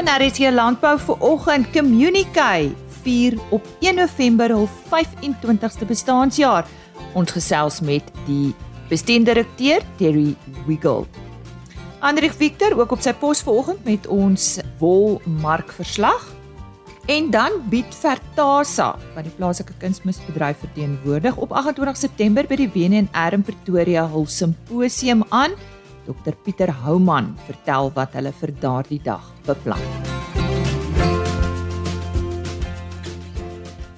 En daar is hier landbou vir oggend communique vier op 1 November hul 25ste bestaanjaar. Ons gesels met die bestuurdirekteur Terry Wiggle. Andrieg Victor ook op sy pos vanoggend met ons wolmarkverslag. En dan bied Vertasa, wat die plaaslike kunsmisbedryf verteenwoordig, op 28 September by die WNR in Pretoria hul simposium aan. Dr Pieter Houman vertel wat hulle vir daardie dag beplan.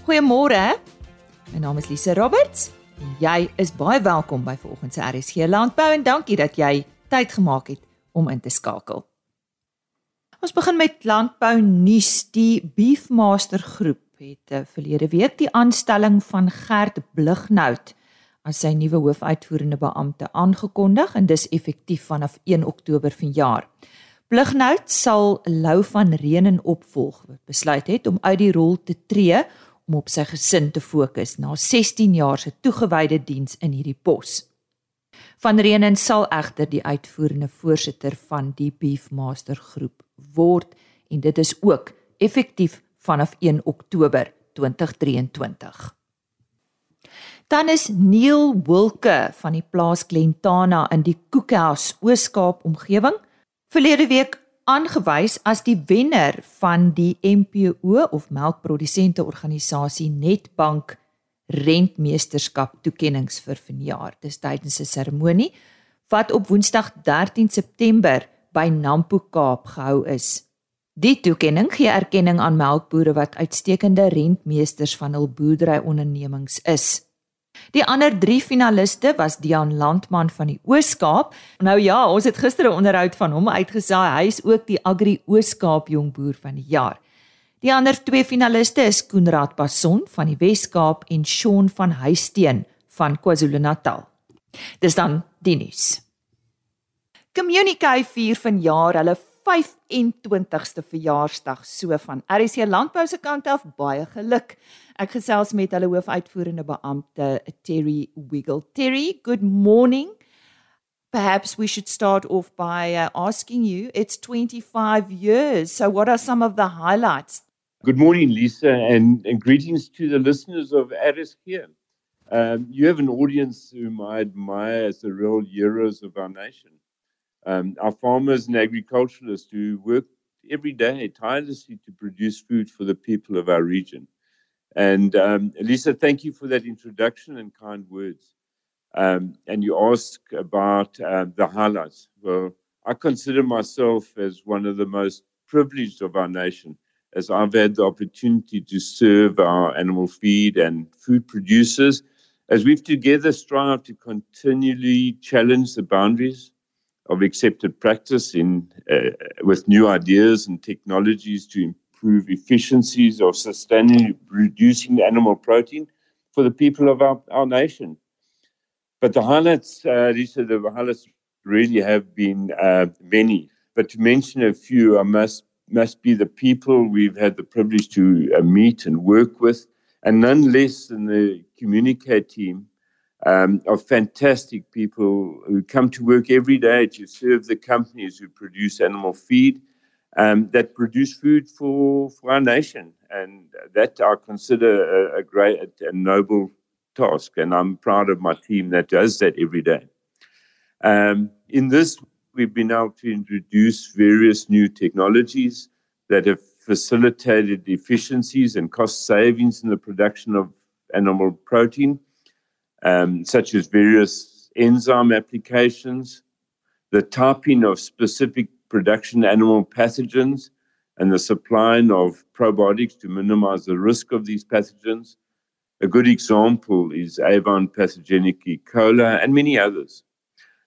Goeiemôre. My naam is Lise Roberts. Jy is baie welkom by vanoggend se RSG Landbou en dankie dat jy tyd gemaak het om in te skakel. Ons begin met landbou nuus. Die Beefmaster groep het eh, verlede week die aanstelling van Gert Blighnout as sy nuwe hoofuitvoerende beampte aangekondig en dis effektief vanaf 1 Oktober vanjaar. Blighnout sal Lou van Reenen opvolg wat besluit het om uit die rol te tree om op sy gesin te fokus na 16 jaar se toegewyde diens in hierdie pos. Van Reenen sal egter die uitvoerende voorsitter van die Beefmaster groep word en dit is ook effektief vanaf 1 Oktober 2023. Dan is Neil Wilke van die plaas Glentana in die Koekhuis Ooskaap omgewing verlede week aangewys as die wenner van die MPO of melkprodusente organisasie Netbank rentmeesterskap toekenninge vir vanjaar. Dis tydens 'n seremonie wat op Woensdag 13 September by Nampo Kaap gehou is. Die toekenning gee erkenning aan melkbooie wat uitstekende rentmeesters van hul boerderyondernemings is. Die ander 3 finaliste was Dian Landman van die Oos-Kaap. Nou ja, ons het gister 'n onderhoud van hom uitgesaai. Hy is ook die Agri Oos-Kaap jongboer van die jaar. Die ander twee finaliste is Koenraad Passon van die Wes-Kaap en Shaun van Huisteen van KwaZulu-Natal. Dis dan die nuus. Communicate vier vanjaar hulle 25ste verjaarsdag so van RC Landbou se kant af baie geluk. Ek gesels met hulle hoofuitvoerende beampte Terry Wiggle. Terry, good morning. Perhaps we should start off by uh, asking you it's 25 years. So what are some of the highlights Good morning, Lisa, and, and greetings to the listeners of Addis here. Um, you have an audience whom I admire as the real heroes of our nation. Um, our farmers and agriculturalists who work every day tirelessly to produce food for the people of our region. And um, Lisa, thank you for that introduction and kind words. Um, and you ask about uh, the highlights. Well, I consider myself as one of the most privileged of our nation as I've had the opportunity to serve our animal feed and food producers, as we've together strive to continually challenge the boundaries of accepted practice in uh, with new ideas and technologies to improve efficiencies of sustaining reducing animal protein for the people of our, our nation. But the highlights, uh, Lisa, the highlights really have been uh, many. But to mention a few, I must must be the people we've had the privilege to uh, meet and work with, and none less than the communicate team um, of fantastic people who come to work every day to serve the companies who produce animal feed um, that produce food for, for our nation. And that I consider a, a great and noble task. And I'm proud of my team that does that every day. Um, in this we've been able to introduce various new technologies that have facilitated efficiencies and cost savings in the production of animal protein, um, such as various enzyme applications, the typing of specific production animal pathogens, and the supplying of probiotics to minimize the risk of these pathogens. A good example is Avon pathogenic E. coli and many others.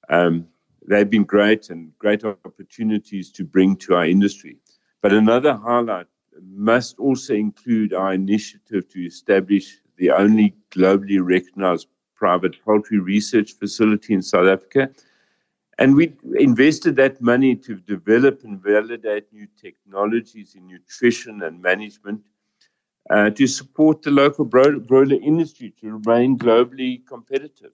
Um, they've been great and great opportunities to bring to our industry. But another highlight must also include our initiative to establish the only globally recognized private poultry research facility in South Africa. And we invested that money to develop and validate new technologies in nutrition and management uh, to support the local broiler industry to remain globally competitive.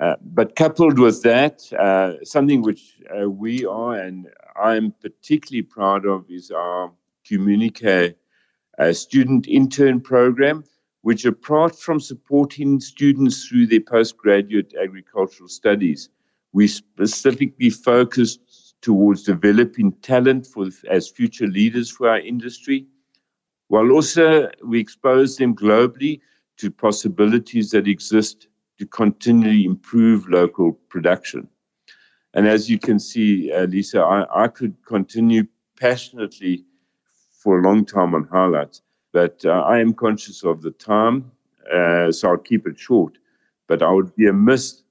Uh, but coupled with that, uh, something which uh, we are and I'm particularly proud of is our Communique uh, student intern program, which apart from supporting students through their postgraduate agricultural studies, we specifically focused towards developing talent for as future leaders for our industry, while also we expose them globally to possibilities that exist to continually improve local production. And as you can see, uh, Lisa, I, I, could continue passionately for a long time on highlights, but uh, I am conscious of the time, uh, so I'll keep it short. But I would be amiss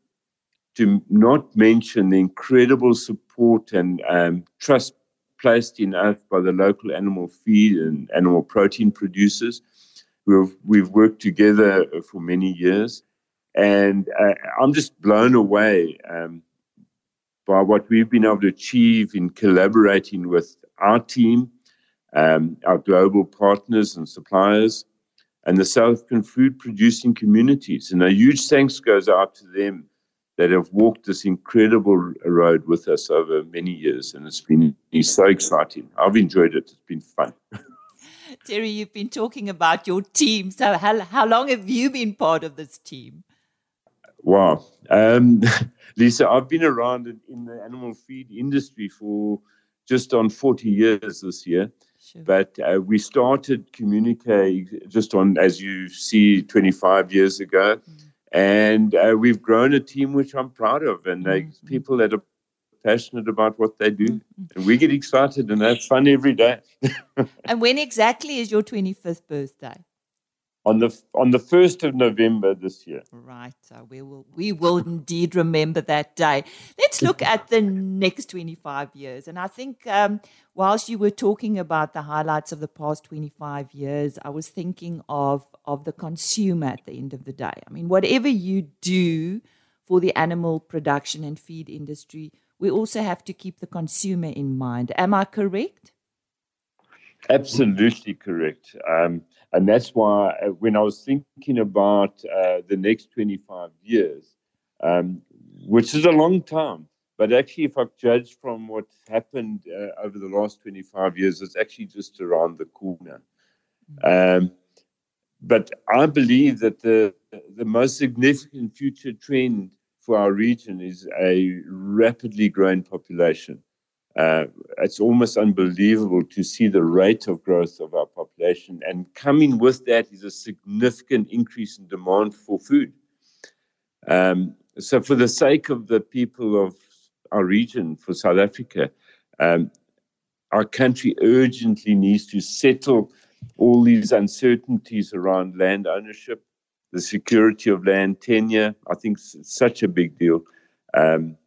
to not mention the incredible support and um, trust placed in us by the local animal feed and animal protein producers. We've, we've worked together for many years and uh, I'm just blown away um, by what we've been able to achieve in collaborating with our team, um, our global partners and suppliers, and the South African food producing communities. And a huge thanks goes out to them that have walked this incredible road with us over many years. And it's been it's so exciting. I've enjoyed it. It's been fun. Terry, you've been talking about your team. So, how, how long have you been part of this team? Wow. Um, Lisa, I've been around in, in, the animal feed industry for just on 40 years this year. Sure. But uh, we started Communique just on, as you see, 25 years ago. Mm. And uh, we've grown a team which I'm proud of, and mm-hmm. people that are passionate about what they do. Mm-hmm. And we get excited and have fun every day. and when exactly is your 25th birthday? On the on the first of November this year. Right. So we will we will indeed remember that day. Let's look at the next 25 years. And I think um, whilst you were talking about the highlights of the past 25 years, I was thinking of of the consumer at the end of the day. I mean, whatever you do for the animal production and feed industry, we also have to keep the consumer in mind. Am I correct? Absolutely correct. Um, and that's why uh, when I was thinking about uh, the next 25 years, um, which is a long time, but actually, if I judge from what's happened uh, over the last 25 years, it's actually just around the corner. Um, but I believe that the the most significant future trend for our region is a rapidly growing population. Uh, it's almost unbelievable to see the rate of growth of our population. And coming with that is a significant increase in demand for food. Um, so, for the sake of the people of our region, for South Africa, um, our country urgently needs to settle all these uncertainties around land ownership, the security of land tenure. I think it's such a big deal. Um,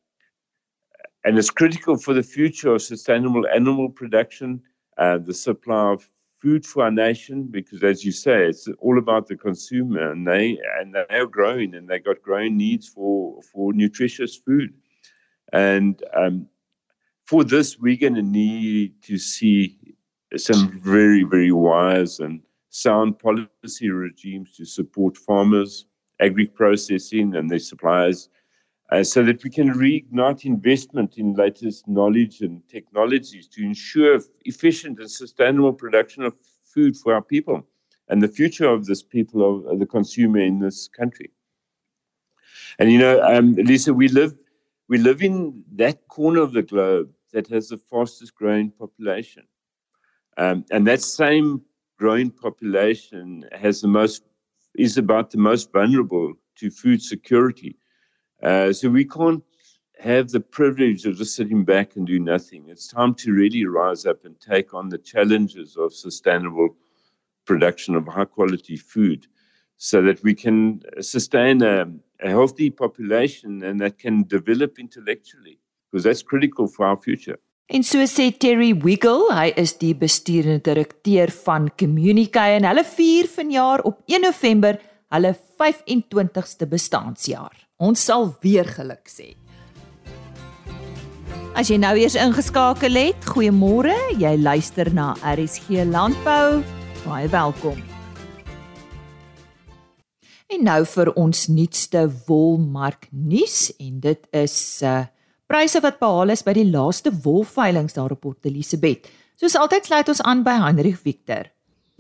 and it's critical for the future of sustainable animal production, uh, the supply of food for our nation, because as you say, it's all about the consumer, and they and they are growing, and they got growing needs for for nutritious food, and um, for this, we're going to need to see some very very wise and sound policy regimes to support farmers, agri processing, and their suppliers uh, so that we can reignite investment in latest knowledge and technologies to ensure efficient and sustainable production of food for our people and the future of this people, of the consumer in this country. And you know, um, Lisa, we live we live in that corner of the globe that has the fastest growing population, um, and that same growing population has the most is about the most vulnerable to food security uh, so we can't have the privilege of just sitting back and do nothing. It's time to really rise up and take on the challenges of sustainable production of high quality food so that we can sustain a, a healthy population and that can develop intellectually because that's critical for our future. En so sê Terry Wiggle, hy is die bestuurende direkteur van Communique en hulle vier vanjaar op 1 November hulle 25ste bestaanjaar. Ons sal weer geluk sê. As jy nou eers ingeskakel het, goeiemôre. Jy luister na RSG Landbou. Baie welkom. En nou vir ons nuutste wolmark nuus en dit is uh pryse wat behaal is by die laaste wolveiling daar op Port Elizabeth. Soos altyd sluit ons aan by Hendrik Victor.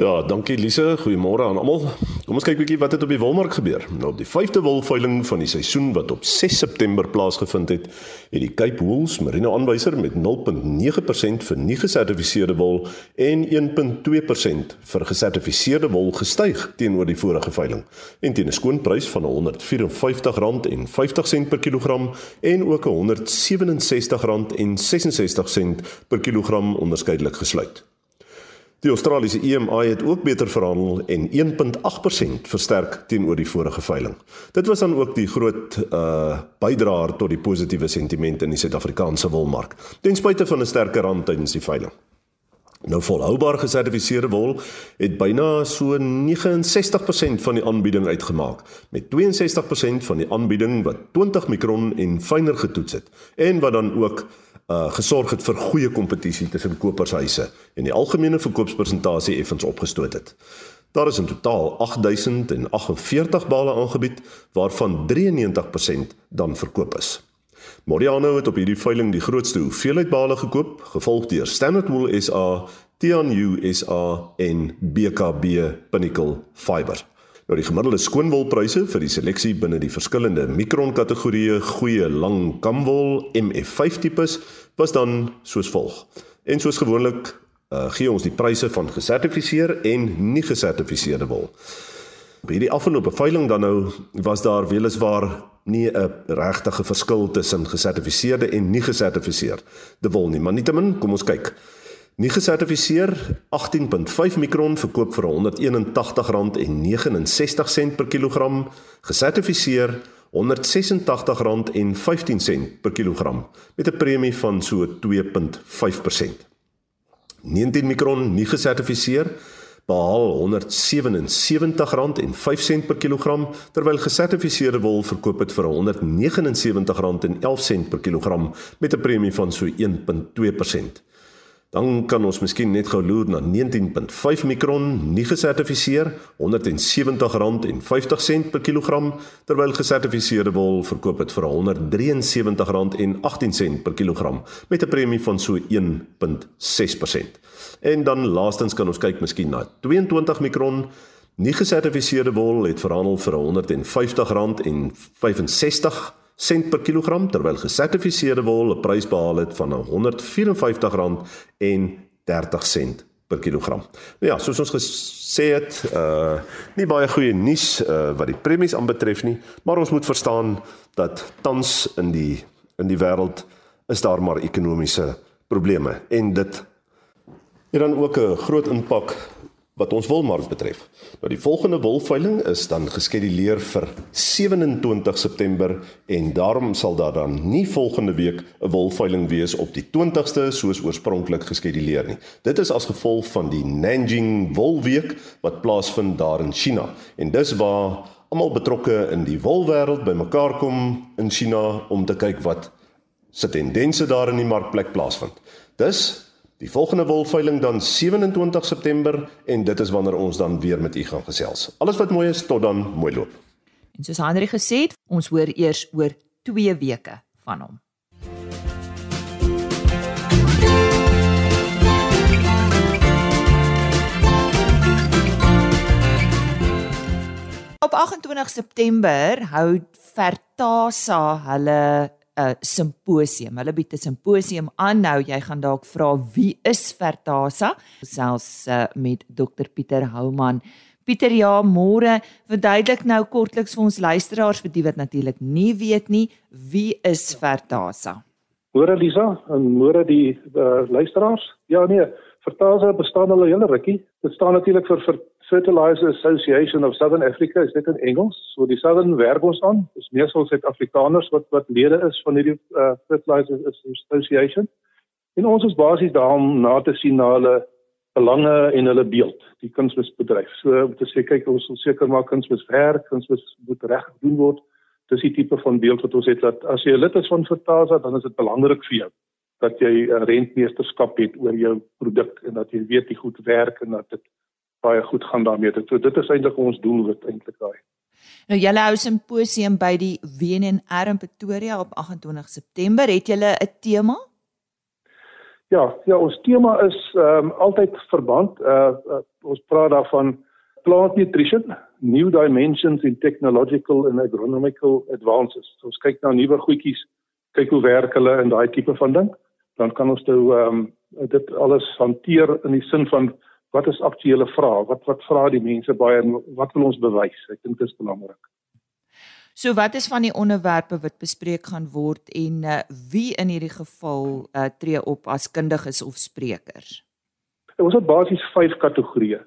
Ja, dankie Lise. Goeiemôre aan almal. Kom ons kyk bietjie wat het op die wolmark gebeur. Nou op die 5de wolveiling van die seisoen wat op 6 September plaasgevind het, het die Cape Wools Merino aanwyser met 0.9% vir nie gesertifiseerde wol en 1.2% vir gesertifiseerde wol gestyg teenoor die vorige veiling. En teen 'n skoonprys van R154.50 per kilogram en ook R167.66 per kilogram onderskeidelik gesluit. Die Australiese EMI het ook beter verhandel en 1.8% versterk teenoor die vorige veiling. Dit was dan ook die groot uh bydraer tot die positiewe sentiment in die Suid-Afrikaanse wolmark, ten spyte van 'n sterker rand tydens die veiling. Nou volhoubaar gesertifiseerde wol het byna so 69% van die aanbieding uitgemaak, met 62% van die aanbieding wat 20 mikron en fyner getoets het en wat dan ook uh gesorg het vir goeie kompetisie tussen kopershuise en die algemene verkoopspersentasie effens opgestoot het. Daar is in totaal 8048 bale aangebied waarvan 93% dan verkoop is. Moriano het op hierdie veiling die grootste hoeveelheid bale gekoop, gevolg deur Standard Wool SA, Tianyu SA en BKB Pinnacle Fiber. Nou die gemiddelde skoonwolpryse vir die seleksie binne die verskillende mikron kategorieë goeie lang kamwol MF5 tipes was dan soos volg. En soos gewoonlik uh, gee ons die pryse van gesertifiseer en nie gesertifiseerde wol. By die afgelope veiling dan nou was daar weliswaar nie 'n regtige verskil tussen gesertifiseerde en nie gesertifiseerde wol nie, maar nietemin kom ons kyk. Nie gesertifiseer 18.5 mikron verkoop vir R181.69 per kilogram. Gesertifiseer R186.15 per kilogram met 'n premie van so 2.5%. 19 mikron nie gesertifiseer behaal R177.05 per kilogram terwyl gesertifiseerde wol verkoop het vir R179.11 per kilogram met 'n premie van so 1.2%. Dan kan ons miskien net gou loer na 19.5 mikron nie gesertifiseer, R170.50 per kilogram, terwyl gesertifiseerde wol verkoop het vir R173.18 per kilogram met 'n premie van so 1.6%. En dan laastens kan ons kyk miskien na 22 mikron nie gesertifiseerde wol het verhandel vir R150.65 sent per kilogram terwyl gesertifiseerde wol 'n prys behaal het van R154 en 30 sent per kilogram. Nou ja, soos ons gesê het, uh nie baie goeie nuus uh wat die premies aanbetref nie, maar ons moet verstaan dat tans in die in die wêreld is daar maar ekonomiese probleme en dit het dan ook 'n groot impak wat ons wolmark betref. Nou die volgende wolveiling is dan geskeduleer vir 27 September en daarom sal daar dan nie volgende week 'n wolveiling wees op die 20ste soos oorspronklik geskeduleer nie. Dit is as gevolg van die Nanjing Wolweek wat plaasvind daar in China en dis waar almal betrokke in die wolwêreld bymekaar kom in China om te kyk wat se tendense daar in die markplek plaasvind. Dus Die volgende wolveiling dan 27 September en dit is wanneer ons dan weer met u gaan gesels. Alles wat mooi is tot dan mooi loop. En soos Henry gesê het, ons hoor eers oor 2 weke van hom. Op 28 September hou Vertasa hulle 'n simposium. Hulle bied 'n simposium aan. Nou jy gaan dalk vra wie is Vertasa? Selfs uh, met Dr Pieter Houman. Pieter, ja, môre verduidelik nou kortliks vir ons luisteraars vir die wat natuurlik nie weet nie, wie is Vertasa? Môre Lisa en môre die uh, luisteraars. Ja nee, Vertasa bestaan al 'n hele rukkie. Dit staan natuurlik vir, vir Fertilizer Association of Southern Africa is dit in Engels. So die Southern werk ons aan. Dis meestal Suid-Afrikaners wat wat lede is van hierdie uh, Fertilizer Association. En ons is basies daar om na te sien na hulle belange en hulle beeld, die kunsmisbedryf. So om te sê kyk ons wil seker maak kunsmiswerk, kunsmis moet reg gedoen word. Dis die tipe van beeld wat ons het dat as jy 'n lid is van Fertasa, dan is dit belangrik vir jou dat jy 'n rentmeesterskap het oor jou produk en dat jy weet die goed werk en dat dit baie goed gaan daarmee. So dit is eintlik ons doel wat eintlik daai. Nou julle hou simposium by die WNR in Pretoria op 28 September. Het julle 'n tema? Ja, ja, ons tema is ehm um, altyd verband. Uh, uh ons praat daarvan plant nutrition, new dimensions in technological and agronomical advances. So, ons kyk na nuwe goedjies, kyk hoe werk hulle in daai tipe van ding. Dan kan ons nou ehm um, dit alles hanteer in die sin van wat is aktuele vrae? Wat wat vra die mense baie en wat wil ons bewys? Ek dink dit is belangrik. So wat is van die onderwerpe wat bespreek gaan word en uh, wie in hierdie geval uh, tree op as kundiges of sprekers? Ons het basies 5 kategorieë.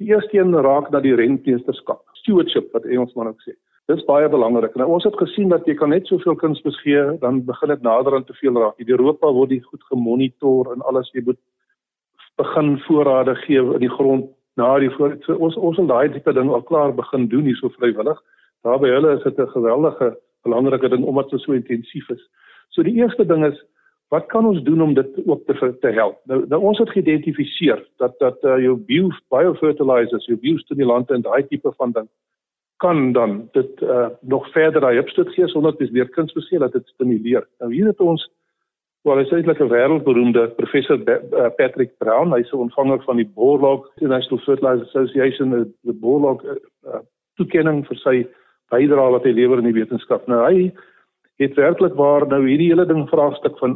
Die eerste een raak na die rentmeesterskap, stewardship wat Engelsman ook sê. Dit is baie belangrik. Nou ons het gesien dat jy kan net soveel kuns gee, dan begin dit nader aan te veel raak. In Europa word dit goed gemonitor en alles jy moet begin voorrade gee in die grond na die voor so, ons ons wil daai tipe ding al klaar begin doen hier so vrywillig. Daar by hulle is dit 'n geweldige belangrike ding omdat dit so intensief is. So die eerste ding is wat kan ons doen om dit ook te te help? Nou, nou ons het geïdentifiseer dat dat uh, jou bio biofertilizers, jou biostimulante en daai tipe van ding kan dan dit uh, nog verder daai opstoot gee sonder dit weer kunsbeseel dat dit stimuleer. Nou hier het ons Wel, hy is eintlik 'n wêreldberoemde professor uh, Patrick Brown. Hy's 'n ontvanger van die Borlaug National Fertilizer Association, die Borlaug uh, toekenning vir sy bydrae wat hy lewer in die wetenskap. Nou hy het werklik waar nou hierdie hele ding vraagstuk van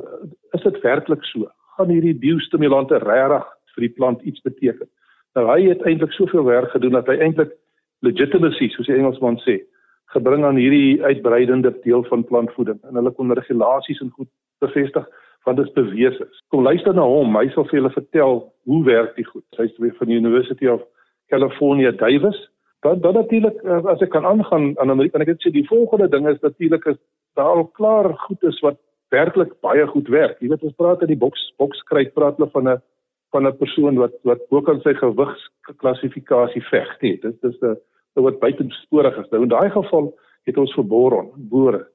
is dit werklik so? Gaan hierdie biostimulante regtig vir die plant iets beteken? Nou hy het eintlik soveel werk gedoen dat hy eintlik legitimacy, soos die Engelsman sê, gebring aan hierdie uitbreidende deel van plantvoeding en hulle kon regulasies en goed bevestig want dit bewees is. Kom luister na hom, hy sal vir julle vertel hoe werk die goed. Hy's weer van die University of California Davis. Dan dan natuurlik eh, as ek kan aangaan aan Amerika, ek net sê die volgende ding is natuurlik is daar al klaar goed is wat werklik baie goed werk. Jy weet ons praat in die boks boks kry praat hulle van 'n van 'n persoon wat wat ook aan sy gewigsklassifikasie veg het. Dit is 'n wat buitensporig is. Nou in daai geval het ons vir boron, boore.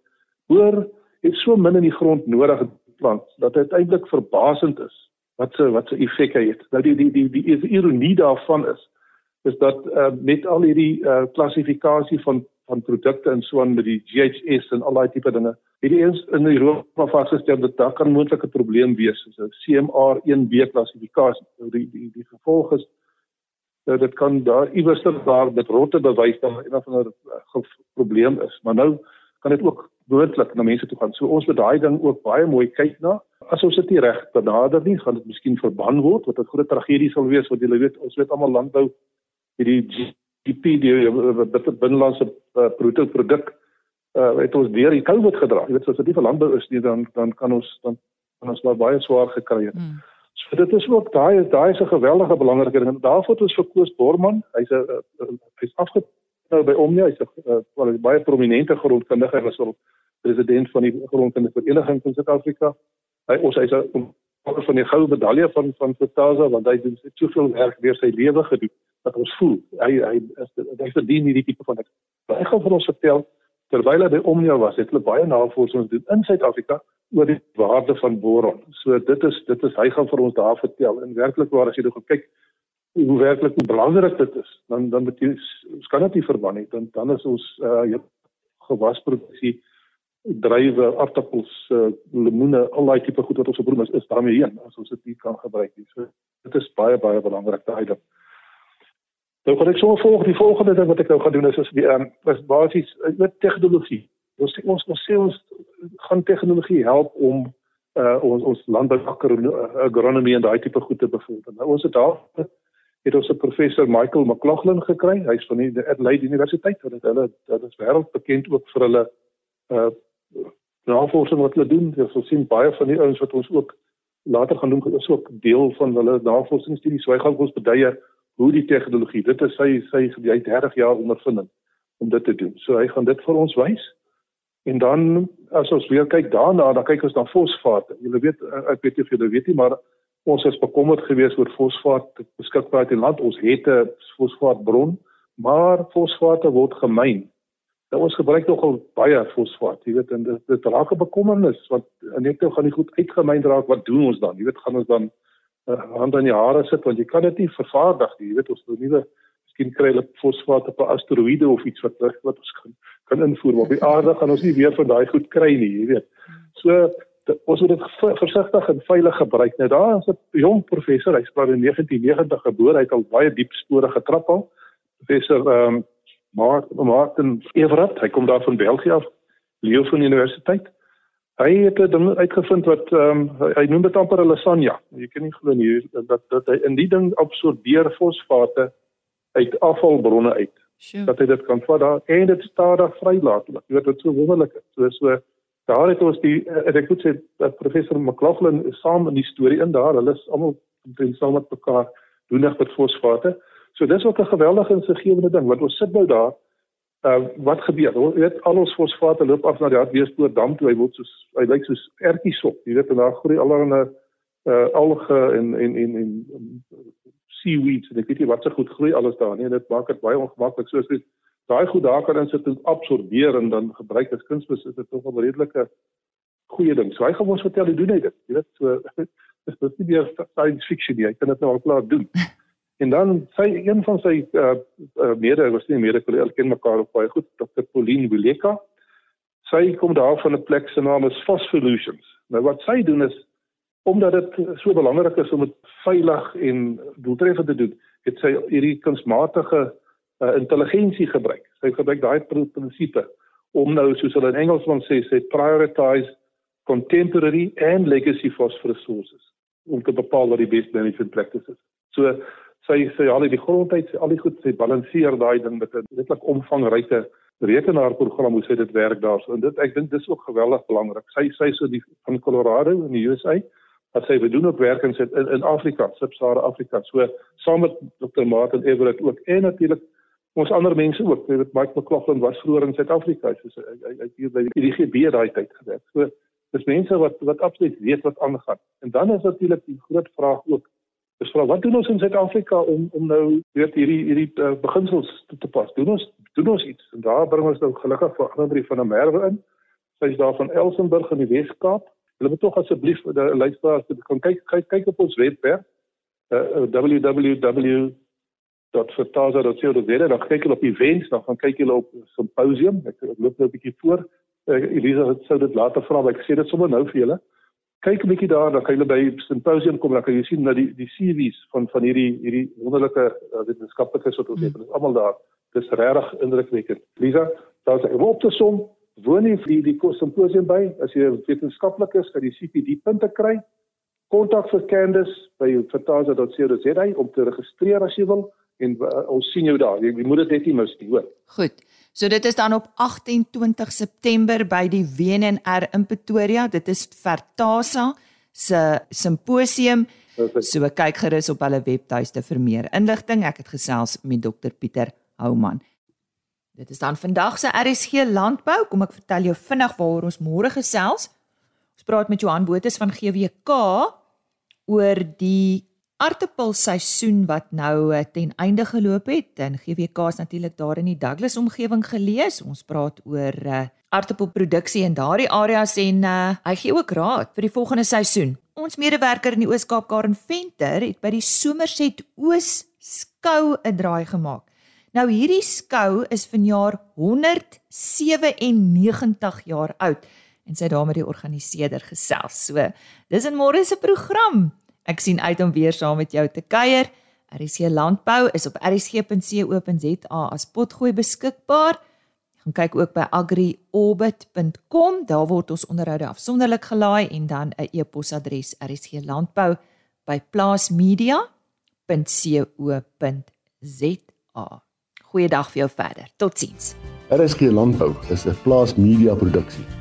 Boor het so min in die grond nodig in plant dat dit eintlik verbasend is wat se wat se effek hy het. Nou die die die die, die ironie daarvan is is dat uh, met al hierdie uh, klassifikasie van van produkte en so aan met die GHS en al daai tipe dinge. Hierdie eens in Europa vasgestel dat daar kan moontlik 'n probleem wees soos 'n CMR 1B klassifikasie. Nou die die die gevolg is dat dit kan daar iewers daar met rotte bewys dat 'n of ander uh, probleem is. Maar nou kan dit ook moontlik na mense toe gaan. So ons moet daai ding ook baie mooi kyk na. As ons dit nie reg benader nie, gaan dit miskien verban word wat 'n groot tragedie sal wees want jy weet ons weet almal landbou hierdie GDP die binnelandse uh, bruto produk uh het ons deur die COVID gedra. Jy weet as dit nie vir landbou is nie dan dan kan ons dan kan ons maar baie swaar gekry het. Mm. So dit is ook daai daai is 'n geweldige belangrike ding. Daarvoor het ons vir Koos Borman, hy's 'n hy's afge nou by Omnia, hy's 'n uh, baie prominente grondkundige, hy was al president van die grondkundige vereniging van Suid-Afrika. Hy ons hy's 'n ontvang van die goue medalje van van Pretoria want hy het soveel werk deur sy lewe gedoen dat ons voel hy hy is hy verdien hierdie tipe van ek. Hy gaan vir ons vertel terwyl hy by Omnia was, het hulle baie navorsing gedoen in Suid-Afrika oor die waarde van boron. So dit is dit is hy gaan vir ons daar vertel. En werklik waar as jy nou kyk hoe werklik hoe belangrik dit is, dan dan jy ons kan dit nie verban nie. Dan dan is ons uh gewasproduksie drywe, aardappels, uh, lemoene, al daai tipe goed wat ons gebruik is, is daarmee heen as ons dit nie kan gebruik nie. So dit is baie baie belangrik daai ding. Nou kan ek sommer volg die volgende ding wat ek nou gaan doen is is die um, is basies met tegnologie. Ons ons ons sê ons gaan tegnologie help om uh ons ons landbou agronomie en daai tipe goed te bevorder. Nou ons het daar het ons 'n professor Michael McLaughlin gekry. Hy's van die Adelaide Universiteit. Hulle hulle dit is wêreldbekend ook vir hulle uh navorsing wat hulle doen. Ons sien baie van die ouens wat ons ook later gaan noem is ook deel van hulle navorsingsstudies. So hy gaan ons beduie hoe die tegnologie. Dit is sy sy hy het 30 jaar ondervinding om dit te doen. So hy gaan dit vir ons wys. En dan as ons weer kyk daarna, dan kyk ons na fosfaat. Julle weet ek weet nie of julle weet nie, maar ons is bekommerd geweest oor fosfaat beskikbaar in land. Ons het 'n fosfaatbron, maar fosfaate word gemyn. Nou ons gebruik nogal baie fosfaat, jy weet, en dit, dit raak 'n bekommernis want net nou gaan die goed uitgemyn raak. Wat doen ons dan? Jy weet, gaan ons dan uh, hand aan die hare sit want jy kan dit nie vervaardig nie. Jy weet, ons moet nuwe Miskien kry hulle fosfaat op 'n asteroïde of iets wat wat ons kan kan invoer, maar op die aarde gaan ons nie weer van daai goed kry nie, jy weet. So ons moet dit versigtig en veilig gebruik. Nou daar is 'n jong professor, hy's maar in 1990 gebore, hy het al baie diep spore getrap al. Professor ehm um, Martin Everett, hy kom daar van België af, Leo van Universiteit. Hy het dit uitgevind wat ehm um, hy noem dit amper 'n lasagna. Jy kan nie glo nie dat dat hy in die ding absorbeer fosfate uit afvalbronne uit. Sure. Dat hy dit kan vat daar en dit stadig vrylaat. Jy weet dit so wonderlik. So so daar het ons die en ek moet sê dat professor McLaughlin saam in die storie in daar, hulle is almal omtrent saam met mekaar doen net met fosfate. So dis ook 'n geweldige insiggewende ding want ons sit nou daar. Uh wat gebeur? Jy weet al ons fosfate loop af na die Hartbeespoort dam toe. Hy word soos hy lyk soos ertjiesop. Jy weet en daar groei allerlei uh alge en en en en seaweeds en ek weet nie wat se so goed groei alles daar nie. Dit maak dit baie ongemaklik soos dit daai goed daar kan insit en absorbeer en dan gebruik as kunsmis is dit tog 'n redelike goeie ding. So hy gaan ons vertel hoe doen hy dit. Jy weet so dis dis nie meer science fiction nie. Hy kan dit nou al klaar doen. En dan sy een van sy uh, uh mede was nie mede kollegas ken mekaar op baie goed Dr. Pauline Willeka. Sy kom daar van 'n plek se naam is Phospholutions. Nou wat sy doen is omdat dit so belangrik is om dit veilig en doeltreffend te doen, het sy hierdie kunsmatige uh, intelligensie gebruik. Sy gebruik daai prinsipe om nou soos hulle in Engels van sê, sê prioritize contemporary and legacy phosphorus sources om te bepaal wat die best management practices. So sy sê al die grondheid, sy al die goed, sy balanseer daai ding met 'n netlik omvangryke rekenaarprogram hoe sy dit werk daarso. En dit ek dink dis ook geweldig belangrik. Sy sê so die van Colorado in die USA wat sy bedoel op werk in in, in Afrika, Sub-Sahara Afrika. So saam met Dr. Martin Everett ook en natuurlik ons ander mense ook. Weet Mike McLaughlin was vroeër in Suid-Afrika, so hy hy hier by die IGB daai tyd gewerk. So dis mense wat wat absoluut weet wat aangaan. En dan is natuurlik die groot vraag ook Dis vra wat doen ons in Suid-Afrika om om nou weet hierdie hierdie uh, beginsels toe te pas? Doen ons doen ons iets? En daar bring ons nou gelukkig vir Andri van der Merwe in. Sy is daar van Elsenburg in die Wes-Kaap. Hulle moet tog asseblief die luisteraars kan kyk kyk kyk op ons webwerf uh, www dat vertaal dat sê dat dit dan kyk hulle op events dan gaan kyk hulle op simposium ek, ek loop nou 'n bietjie voor. Uh, Elisa het sou dit later vra maar ek sê dit sommer nou vir julle. Kyk 'n bietjie daar dan kan julle by simposium kom dan kan jy sien dat die die CV's van van hierdie hierdie wonderlike uh, wetenskaplikes wat ons het dit is almal daar. Dis regtig indrukwekkend. Elisa daar's 'n op te som woon jy vir die simposium by. As jy wetenskaplik is kan jy CPD punte kry. Kontak vir Candice by vertaal.co.za om te registreer as jy wil en uh, ons sien jou daar. Jy, jy moet dit net nie mis nie, hoor. Goed. So dit is dan op 28 September by die WNR in Pretoria. Dit is Vertasa se simposium. So kyk gerus op hulle webtuiste vir meer inligting. Ek het gesels met Dr Pieter Houman. Dit is dan vandag se RSG landbou. Kom ek vertel jou vinnig waaroor ons môre gesels. Ons praat met Johan Botus van GWK oor die aartappelseisoen wat nou eh, ten einde geloop het en GWK is natuurlik daar in die Douglas omgewing gelees. Ons praat oor uh, aartappelproduksie in daardie areas en uh, hy gee ook raad vir die volgende seisoen. Ons medewerker in die Oos-Kaap Karen Venter het by die Somerset Oos skou 'n draai gemaak. Nou hierdie skou is vanjaar 197 jaar oud en sy daarmee die organiseerder gesels. So, dis in môre se program. Ek sien uit om weer saam met jou te kuier. RC Landbou is op rsg.co.za as potgooi beskikbaar. Gaan kyk ook by agriorbit.com. Daar word ons onderhoude afsonderlik gelaai en dan 'n e-posadres rsglandbou@plaasmedia.co.za. Goeiedag vir jou verder. Totsiens. RSG Landbou is 'n plaas media produksie